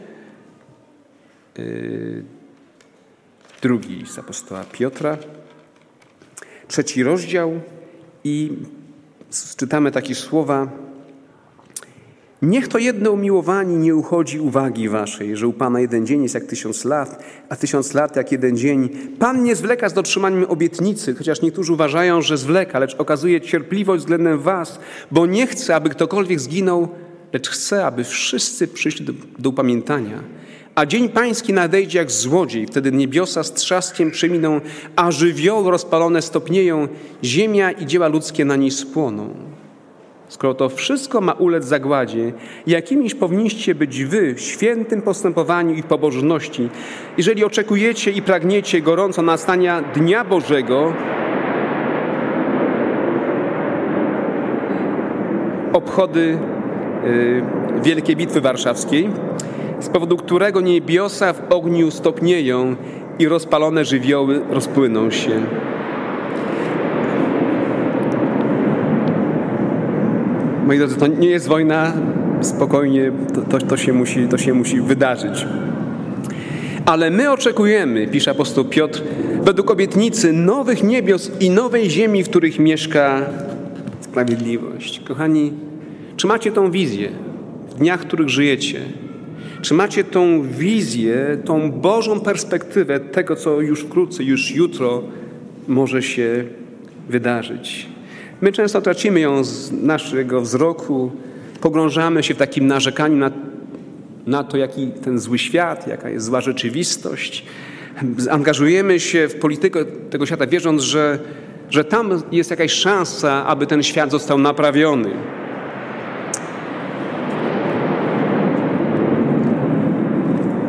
Drugi z apostoła Piotra, trzeci rozdział i czytamy takie słowa. Niech to jedno umiłowanie nie uchodzi uwagi waszej, że u Pana jeden dzień jest jak tysiąc lat, a tysiąc lat jak jeden dzień. Pan nie zwleka z dotrzymaniem obietnicy, chociaż niektórzy uważają, że zwleka, lecz okazuje cierpliwość względem was, bo nie chce, aby ktokolwiek zginął, lecz chce, aby wszyscy przyszli do, do upamiętania. A dzień pański nadejdzie jak złodziej, wtedy niebiosa z trzaskiem przeminą, a żywioły rozpalone stopnieją, ziemia i dzieła ludzkie na niej spłoną. Skoro to wszystko ma ulec zagładzie, jakimiś powinniście być wy w świętym postępowaniu i pobożności, jeżeli oczekujecie i pragniecie gorąco nastania Dnia Bożego, obchody y, Wielkiej Bitwy Warszawskiej, z powodu którego niebiosa w ogniu stopnieją i rozpalone żywioły rozpłyną się. Moi drodzy, to nie jest wojna, spokojnie, to, to, to, się, musi, to się musi wydarzyć. Ale my oczekujemy, pisze apostoł Piotr, według obietnicy nowych niebios i nowej ziemi, w których mieszka sprawiedliwość. Kochani, czy macie tą wizję w dniach, w których żyjecie? Czy macie tą wizję, tą Bożą perspektywę tego, co już wkrótce, już jutro może się wydarzyć? My często tracimy ją z naszego wzroku, pogrążamy się w takim narzekaniu na, na to, jaki ten zły świat, jaka jest zła rzeczywistość. Angażujemy się w politykę tego świata, wierząc, że, że tam jest jakaś szansa, aby ten świat został naprawiony.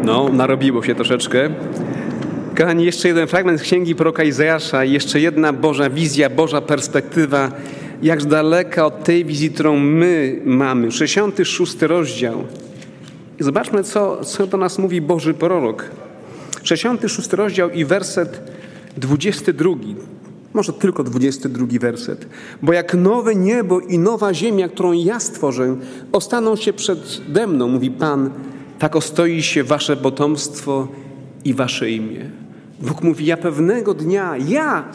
No, narobiło się troszeczkę. Kochani, jeszcze jeden fragment księgi proroka Izajasza, jeszcze jedna Boża wizja, Boża perspektywa, jak daleka od tej wizji, którą my mamy. 66 rozdział. I zobaczmy, co, co do nas mówi Boży prorok. 66 rozdział i werset 22. Może tylko 22 werset. Bo jak nowe niebo i nowa ziemia, którą ja stworzę, ostaną się przede mną, mówi Pan, tak ostoi się wasze potomstwo i wasze imię. Bóg mówi, ja pewnego dnia, ja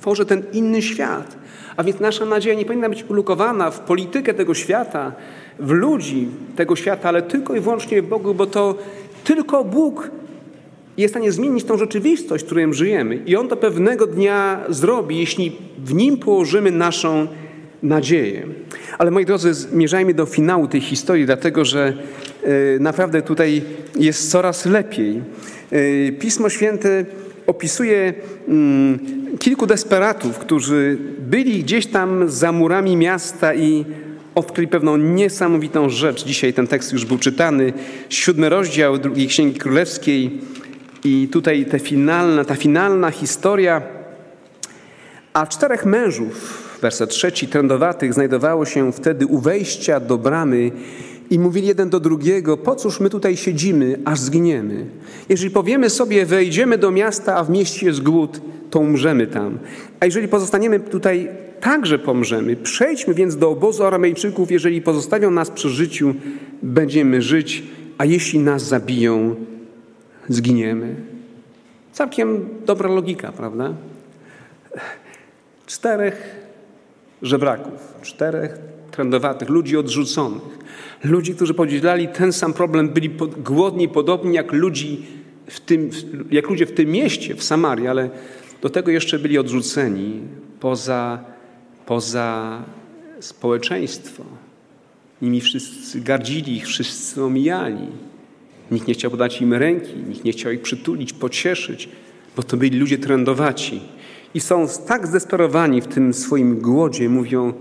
tworzę ten inny świat. A więc nasza nadzieja nie powinna być ulokowana w politykę tego świata, w ludzi tego świata, ale tylko i wyłącznie w Bogu, bo to tylko Bóg jest w stanie zmienić tą rzeczywistość, w której żyjemy. I On to pewnego dnia zrobi, jeśli w Nim położymy naszą nadzieję. Ale moi drodzy, zmierzajmy do finału tej historii, dlatego że e, naprawdę tutaj jest coraz lepiej. E, Pismo Święte opisuje mm, kilku desperatów, którzy byli gdzieś tam za murami miasta i odkryli pewną niesamowitą rzecz. Dzisiaj ten tekst już był czytany. Siódmy rozdział drugiej Księgi Królewskiej i tutaj finalna, ta finalna historia. A czterech mężów werset trzeci, trędowatych znajdowało się wtedy u wejścia do bramy i mówili jeden do drugiego, po cóż my tutaj siedzimy, aż zginiemy? Jeżeli powiemy sobie, wejdziemy do miasta, a w mieście jest głód, to umrzemy tam. A jeżeli pozostaniemy tutaj, także pomrzemy. Przejdźmy więc do obozu Aramejczyków, jeżeli pozostawią nas przy życiu, będziemy żyć, a jeśli nas zabiją, zginiemy. Całkiem dobra logika, prawda? Czterech żebraków, czterech trędowatych, ludzi odrzuconych, ludzi, którzy podzielali ten sam problem, byli głodni podobni jak, ludzi w tym, jak ludzie w tym mieście, w Samarii, ale do tego jeszcze byli odrzuceni poza, poza społeczeństwo. Nimi wszyscy gardzili, ich wszyscy omijali. Nikt nie chciał podać im ręki, nikt nie chciał ich przytulić, pocieszyć, bo to byli ludzie trędowaci. I są tak zdesperowani w tym swoim głodzie, mówią: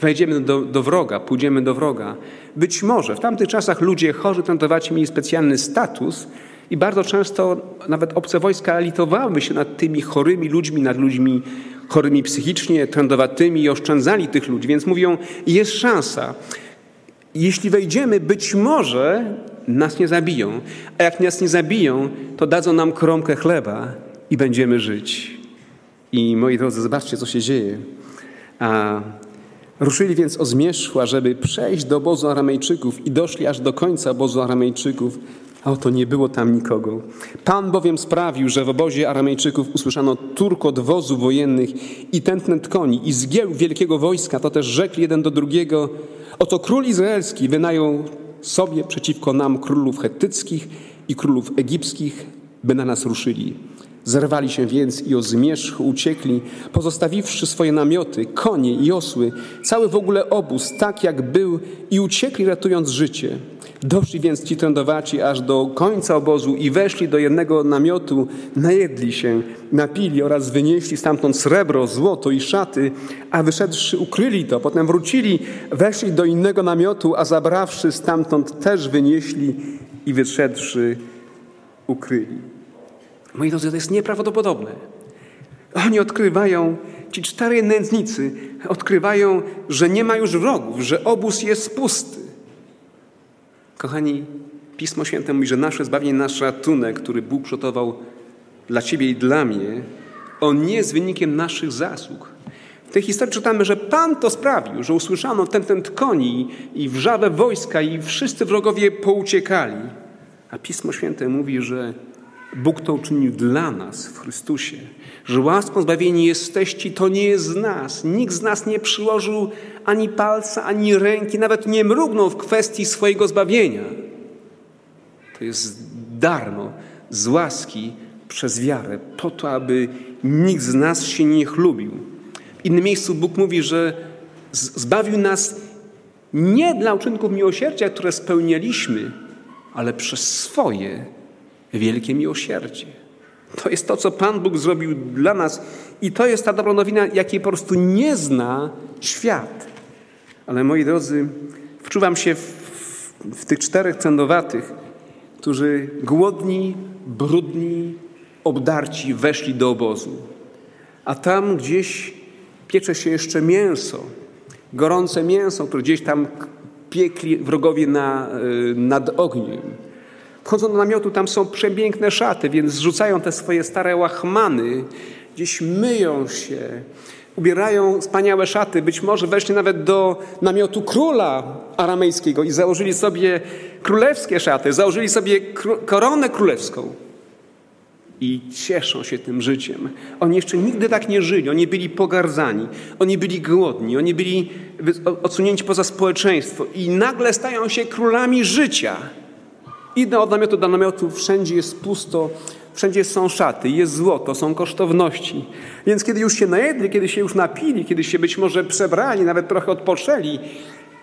Wejdziemy do, do wroga, pójdziemy do wroga. Być może w tamtych czasach ludzie chorzy, trędowaci mieli specjalny status i bardzo często nawet obce wojska litowały się nad tymi chorymi ludźmi, nad ludźmi chorymi psychicznie, trędowatymi i oszczędzali tych ludzi. Więc mówią: Jest szansa. Jeśli wejdziemy, być może nas nie zabiją. A jak nas nie zabiją, to dadzą nam kromkę chleba i będziemy żyć. I moi drodzy, zobaczcie, co się dzieje. A ruszyli więc o zmierzchła, żeby przejść do obozu Aramejczyków i doszli aż do końca obozu Aramejczyków, a oto nie było tam nikogo. Pan bowiem sprawił, że w obozie Aramejczyków usłyszano turkot wozów wojennych i tętnet koni i zgieł wielkiego wojska. To też rzekli jeden do drugiego, oto król izraelski wynajął sobie przeciwko nam królów hettyckich i królów egipskich, by na nas ruszyli. Zerwali się więc i o zmierzch uciekli, pozostawiwszy swoje namioty, konie i osły, cały w ogóle obóz, tak jak był, i uciekli ratując życie. Doszli więc ci trędowaci aż do końca obozu i weszli do jednego namiotu, najedli się, napili oraz wynieśli stamtąd srebro, złoto i szaty, a wyszedłszy ukryli to. Potem wrócili, weszli do innego namiotu, a zabrawszy stamtąd też wynieśli i wyszedłszy ukryli. Moi drodzy, to jest nieprawdopodobne. Oni odkrywają, ci cztery nędznicy odkrywają, że nie ma już wrogów, że obóz jest pusty. Kochani, Pismo Święte mówi, że nasze zbawienie, nasz ratunek, który Bóg przygotował dla Ciebie i dla mnie, on nie jest wynikiem naszych zasług. W tej historii czytamy, że Pan to sprawił, że usłyszano ten, ten koni i wrzawę wojska i wszyscy wrogowie pouciekali. A Pismo Święte mówi, że Bóg to uczynił dla nas w Chrystusie, że łaską zbawieni jesteście, to nie jest z nas. Nikt z nas nie przyłożył ani palca, ani ręki, nawet nie mrugnął w kwestii swojego zbawienia. To jest darmo, z łaski, przez wiarę, po to, aby nikt z nas się nie chlubił. W innym miejscu Bóg mówi, że zbawił nas nie dla uczynków miłosierdzia, które spełnialiśmy, ale przez swoje wielkie miłosierdzie. To jest to, co Pan Bóg zrobił dla nas i to jest ta dobra nowina, jakiej po prostu nie zna świat. Ale moi drodzy, wczuwam się w, w tych czterech cendowatych, którzy głodni, brudni, obdarci weszli do obozu. A tam gdzieś piecze się jeszcze mięso, gorące mięso, które gdzieś tam piekli wrogowie na, y, nad ogniem. Wchodzą do namiotu, tam są przepiękne szaty, więc zrzucają te swoje stare łachmany, gdzieś myją się, ubierają wspaniałe szaty. Być może weszli nawet do namiotu króla aramejskiego i założyli sobie królewskie szaty, założyli sobie koronę królewską. I cieszą się tym życiem. Oni jeszcze nigdy tak nie żyli. Oni byli pogardzani, oni byli głodni, oni byli odsunięci poza społeczeństwo i nagle stają się królami życia. Idę od namiotu do namiotu, wszędzie jest pusto, wszędzie są szaty, jest złoto, są kosztowności. Więc kiedy już się najedli, kiedy się już napili, kiedy się być może przebrali, nawet trochę odpoczęli,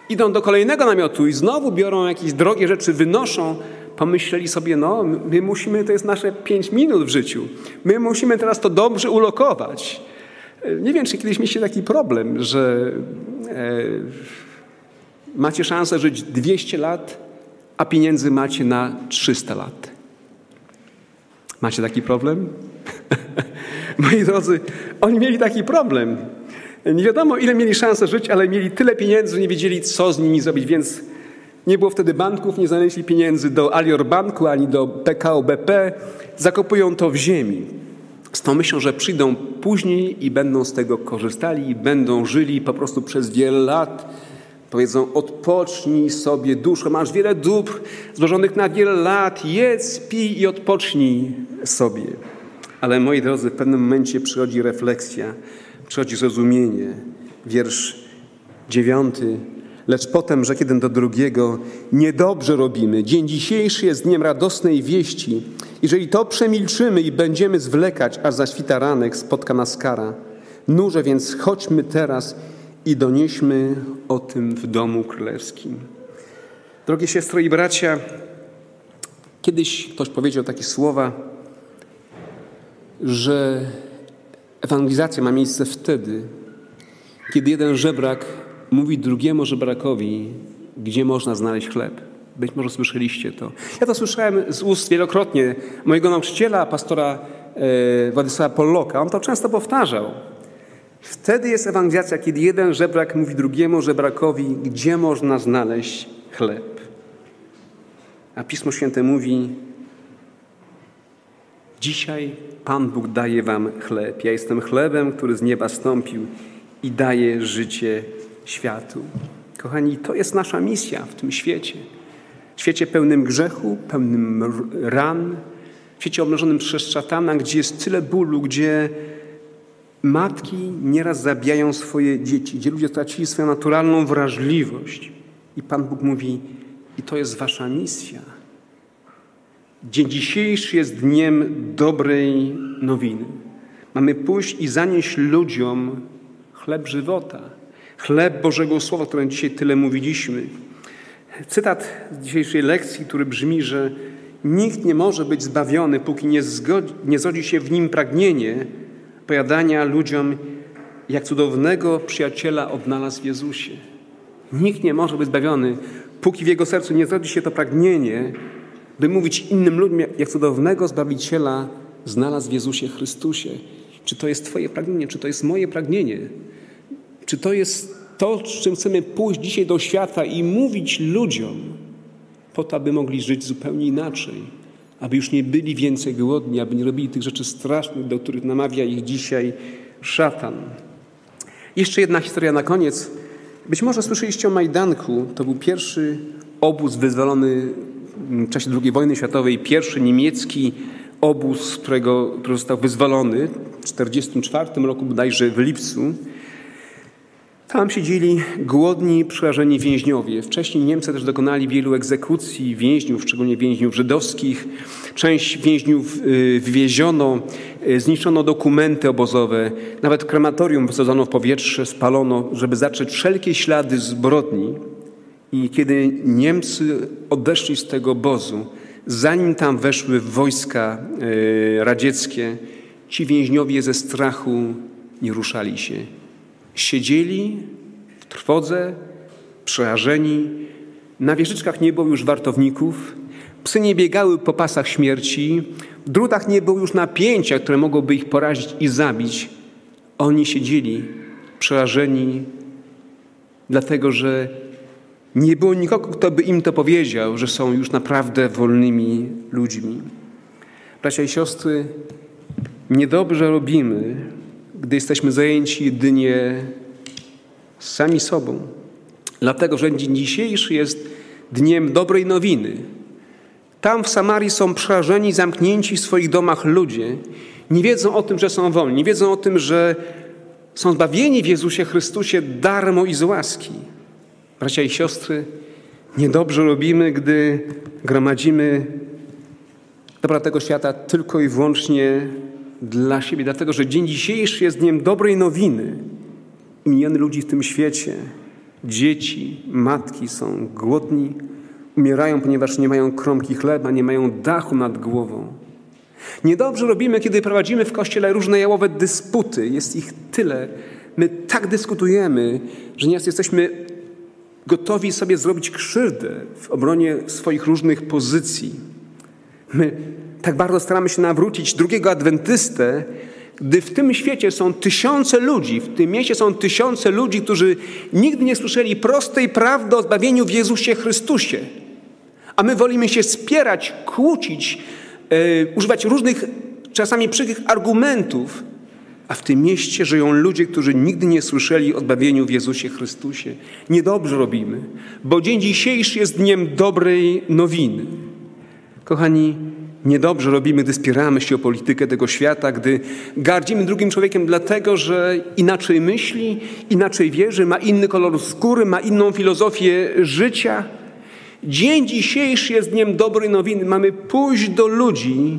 idą do kolejnego namiotu i znowu biorą jakieś drogie rzeczy, wynoszą, pomyśleli sobie, no my musimy, to jest nasze pięć minut w życiu, my musimy teraz to dobrze ulokować. Nie wiem, czy kiedyś mieliście taki problem, że e, macie szansę żyć 200 lat, a pieniędzy macie na 300 lat. Macie taki problem? (laughs) Moi drodzy, oni mieli taki problem. Nie wiadomo, ile mieli szansę żyć, ale mieli tyle pieniędzy, że nie wiedzieli, co z nimi zrobić, więc nie było wtedy banków, nie znaleźli pieniędzy do Alior Banku ani do PKO BP. Zakopują to w ziemi. Z tą myślą, że przyjdą później i będą z tego korzystali i będą żyli po prostu przez wiele lat Powiedzą, odpocznij sobie duszo, masz wiele dóbr złożonych na wiele lat, jedz, pij i odpocznij sobie. Ale moi drodzy, w pewnym momencie przychodzi refleksja, przychodzi zrozumienie. wiersz dziewiąty. Lecz potem rzekł jeden do drugiego, niedobrze robimy. Dzień dzisiejszy jest dniem radosnej wieści. Jeżeli to przemilczymy i będziemy zwlekać, aż zaświta ranek, spotka nas kara. Nurze więc chodźmy teraz i donieśmy o tym w domu królewskim. Drogie siostry i bracia, kiedyś ktoś powiedział takie słowa, że ewangelizacja ma miejsce wtedy, kiedy jeden żebrak mówi drugiemu żebrakowi, gdzie można znaleźć chleb. Być może słyszeliście to. Ja to słyszałem z ust wielokrotnie mojego nauczyciela, pastora e, Władysława Polloka. On to często powtarzał. Wtedy jest ewangelizacja, kiedy jeden żebrak mówi drugiemu żebrakowi, gdzie można znaleźć chleb. A Pismo Święte mówi: Dzisiaj Pan Bóg daje wam chleb. Ja jestem chlebem, który z nieba stąpił i daje życie światu. Kochani, to jest nasza misja w tym świecie. W świecie pełnym grzechu, pełnym ran, w świecie obnażonym przez szatana, gdzie jest tyle bólu, gdzie matki nieraz zabijają swoje dzieci, gdzie ludzie stracili swoją naturalną wrażliwość. I Pan Bóg mówi, i to jest wasza misja. Dzień dzisiejszy jest dniem dobrej nowiny. Mamy pójść i zanieść ludziom chleb żywota, chleb Bożego Słowa, o którym dzisiaj tyle mówiliśmy. Cytat z dzisiejszej lekcji, który brzmi, że nikt nie może być zbawiony, póki nie, zgodzi, nie zrodzi się w nim pragnienie pojadania ludziom, jak cudownego przyjaciela odnalazł w Jezusie. Nikt nie może być zbawiony, póki w jego sercu nie zrodzi się to pragnienie, by mówić innym ludziom, jak cudownego Zbawiciela znalazł w Jezusie Chrystusie. Czy to jest Twoje pragnienie, czy to jest moje pragnienie? Czy to jest to, z czym chcemy pójść dzisiaj do świata i mówić ludziom, po to, aby mogli żyć zupełnie inaczej, aby już nie byli więcej głodni, aby nie robili tych rzeczy strasznych, do których namawia ich dzisiaj szatan. Jeszcze jedna historia na koniec. Być może słyszeliście o Majdanku. To był pierwszy obóz wyzwolony w czasie II wojny światowej, pierwszy niemiecki obóz, którego, który został wyzwolony w 1944 roku, bodajże w lipcu. Tam siedzieli głodni, przerażeni więźniowie. Wcześniej Niemcy też dokonali wielu egzekucji więźniów, szczególnie więźniów żydowskich. Część więźniów y, wywieziono, y, zniszczono dokumenty obozowe, nawet krematorium wysadzono w powietrze, spalono, żeby zatrzeć wszelkie ślady zbrodni. I kiedy Niemcy odeszli z tego obozu, zanim tam weszły wojska y, radzieckie, ci więźniowie ze strachu nie ruszali się Siedzieli w trwodze, przerażeni. Na wieżyczkach nie było już wartowników. Psy nie biegały po pasach śmierci. W drutach nie było już napięcia, które mogłoby ich porazić i zabić. Oni siedzieli przerażeni, dlatego że nie było nikogo, kto by im to powiedział, że są już naprawdę wolnymi ludźmi. Bracia i siostry, niedobrze robimy, gdy jesteśmy zajęci jedynie sami sobą. Dlatego, że dzień dzisiejszy jest dniem dobrej nowiny. Tam w Samarii są przerażeni, zamknięci w swoich domach ludzie. Nie wiedzą o tym, że są wolni. Nie wiedzą o tym, że są zbawieni w Jezusie Chrystusie darmo i z łaski. Bracia i siostry, niedobrze robimy, gdy gromadzimy dobra tego świata tylko i wyłącznie dla siebie, dlatego że dzień dzisiejszy jest dniem dobrej nowiny. Miliony ludzi w tym świecie, dzieci, matki są głodni, umierają, ponieważ nie mają kromki chleba, nie mają dachu nad głową. Niedobrze robimy, kiedy prowadzimy w kościele różne jałowe dysputy. Jest ich tyle. My tak dyskutujemy, że nieraz jesteśmy gotowi sobie zrobić krzywdę w obronie swoich różnych pozycji. My tak bardzo staramy się nawrócić drugiego adwentystę, gdy w tym świecie są tysiące ludzi, w tym mieście są tysiące ludzi, którzy nigdy nie słyszeli prostej prawdy o zbawieniu w Jezusie Chrystusie. A my wolimy się spierać, kłócić, yy, używać różnych czasami przykrych argumentów, a w tym mieście żyją ludzie, którzy nigdy nie słyszeli o zbawieniu w Jezusie Chrystusie. Niedobrze robimy, bo dzień dzisiejszy jest dniem dobrej nowiny. Kochani, Niedobrze robimy, gdy spieramy się o politykę tego świata, gdy gardzimy drugim człowiekiem dlatego, że inaczej myśli, inaczej wierzy, ma inny kolor skóry, ma inną filozofię życia. Dzień dzisiejszy jest dniem dobrej nowiny. Mamy pójść do ludzi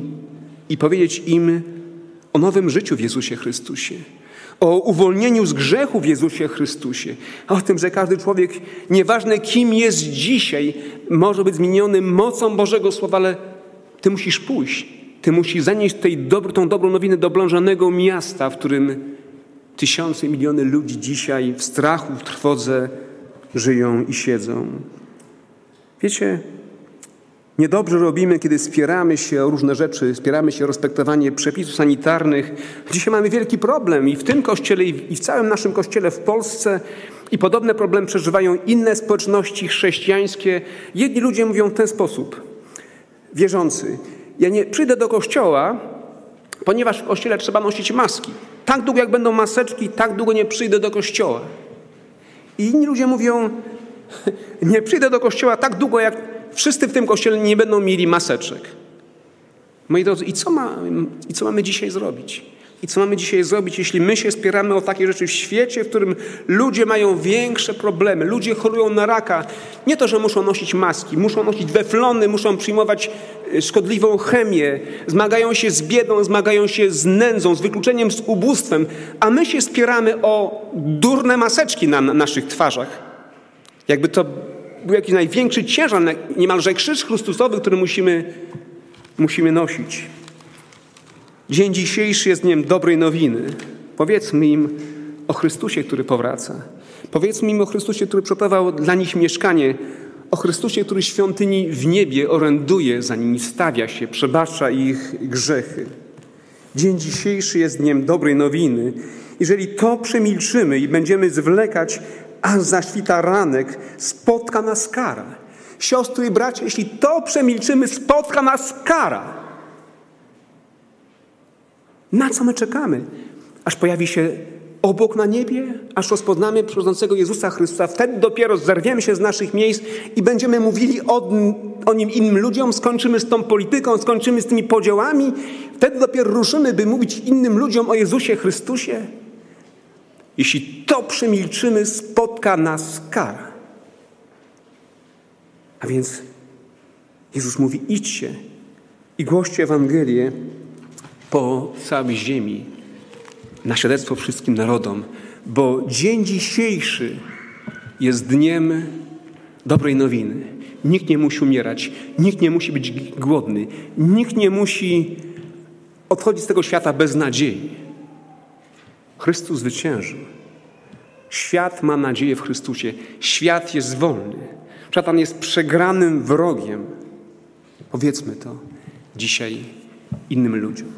i powiedzieć im o nowym życiu w Jezusie Chrystusie, o uwolnieniu z grzechu w Jezusie Chrystusie, o tym, że każdy człowiek, nieważne kim jest dzisiaj, może być zmieniony mocą Bożego Słowa, ale ty musisz pójść. Ty musisz zanieść tej dobro, tą dobrą nowinę do oblążonego miasta, w którym tysiące, miliony ludzi dzisiaj w strachu, w trwodze żyją i siedzą. Wiecie, niedobrze robimy, kiedy spieramy się o różne rzeczy, spieramy się o respektowanie przepisów sanitarnych. Dzisiaj mamy wielki problem i w tym kościele, i w całym naszym kościele w Polsce i podobne problemy przeżywają inne społeczności chrześcijańskie. Jedni ludzie mówią w ten sposób – wierzący, ja nie przyjdę do kościoła, ponieważ w kościele trzeba nosić maski. Tak długo jak będą maseczki, tak długo nie przyjdę do kościoła. I inni ludzie mówią, (laughs) nie przyjdę do kościoła tak długo, jak wszyscy w tym kościele nie będą mieli maseczek. Moi drodzy, i co, ma, i co mamy dzisiaj zrobić? I co mamy dzisiaj zrobić, jeśli my się spieramy o takie rzeczy w świecie, w którym ludzie mają większe problemy, ludzie chorują na raka. Nie to, że muszą nosić maski, muszą nosić weflony, muszą przyjmować e, szkodliwą chemię, zmagają się z biedą, zmagają się z nędzą, z wykluczeniem, z ubóstwem, a my się spieramy o durne maseczki na naszych twarzach. Jakby to był jakiś największy ciężar, niemalże krzyż Chrystusowy, który musimy, musimy nosić. Dzień dzisiejszy jest dniem dobrej nowiny. Powiedzmy im o Chrystusie, który powraca. Powiedzmy im o Chrystusie, który przygotował dla nich mieszkanie. O Chrystusie, który świątyni w niebie oręduje, za nimi stawia się, przebacza ich grzechy. Dzień dzisiejszy jest dniem dobrej nowiny. Jeżeli to przemilczymy i będziemy zwlekać, aż zaświta ranek, spotka nas kara. Siostry i bracia, jeśli to przemilczymy, spotka nas kara. Na co my czekamy? Aż pojawi się obok na niebie, aż rozpoznamy przychodzącego Jezusa Chrystusa. Wtedy dopiero zerwiemy się z naszych miejsc i będziemy mówili o, o Nim innym ludziom, skończymy z tą polityką, skończymy z tymi podziałami. Wtedy dopiero ruszymy, by mówić innym ludziom o Jezusie Chrystusie. Jeśli to przemilczymy, spotka nas kara. A więc Jezus mówi: idźcie i głoście Ewangelię po całej ziemi na świadectwo wszystkim narodom, bo dzień dzisiejszy jest dniem dobrej nowiny. Nikt nie musi umierać, nikt nie musi być głodny, nikt nie musi odchodzić z tego świata bez nadziei. Chrystus zwyciężył. Świat ma nadzieję w Chrystusie. Świat jest wolny. Szatan jest przegranym wrogiem. Powiedzmy to dzisiaj innym ludziom.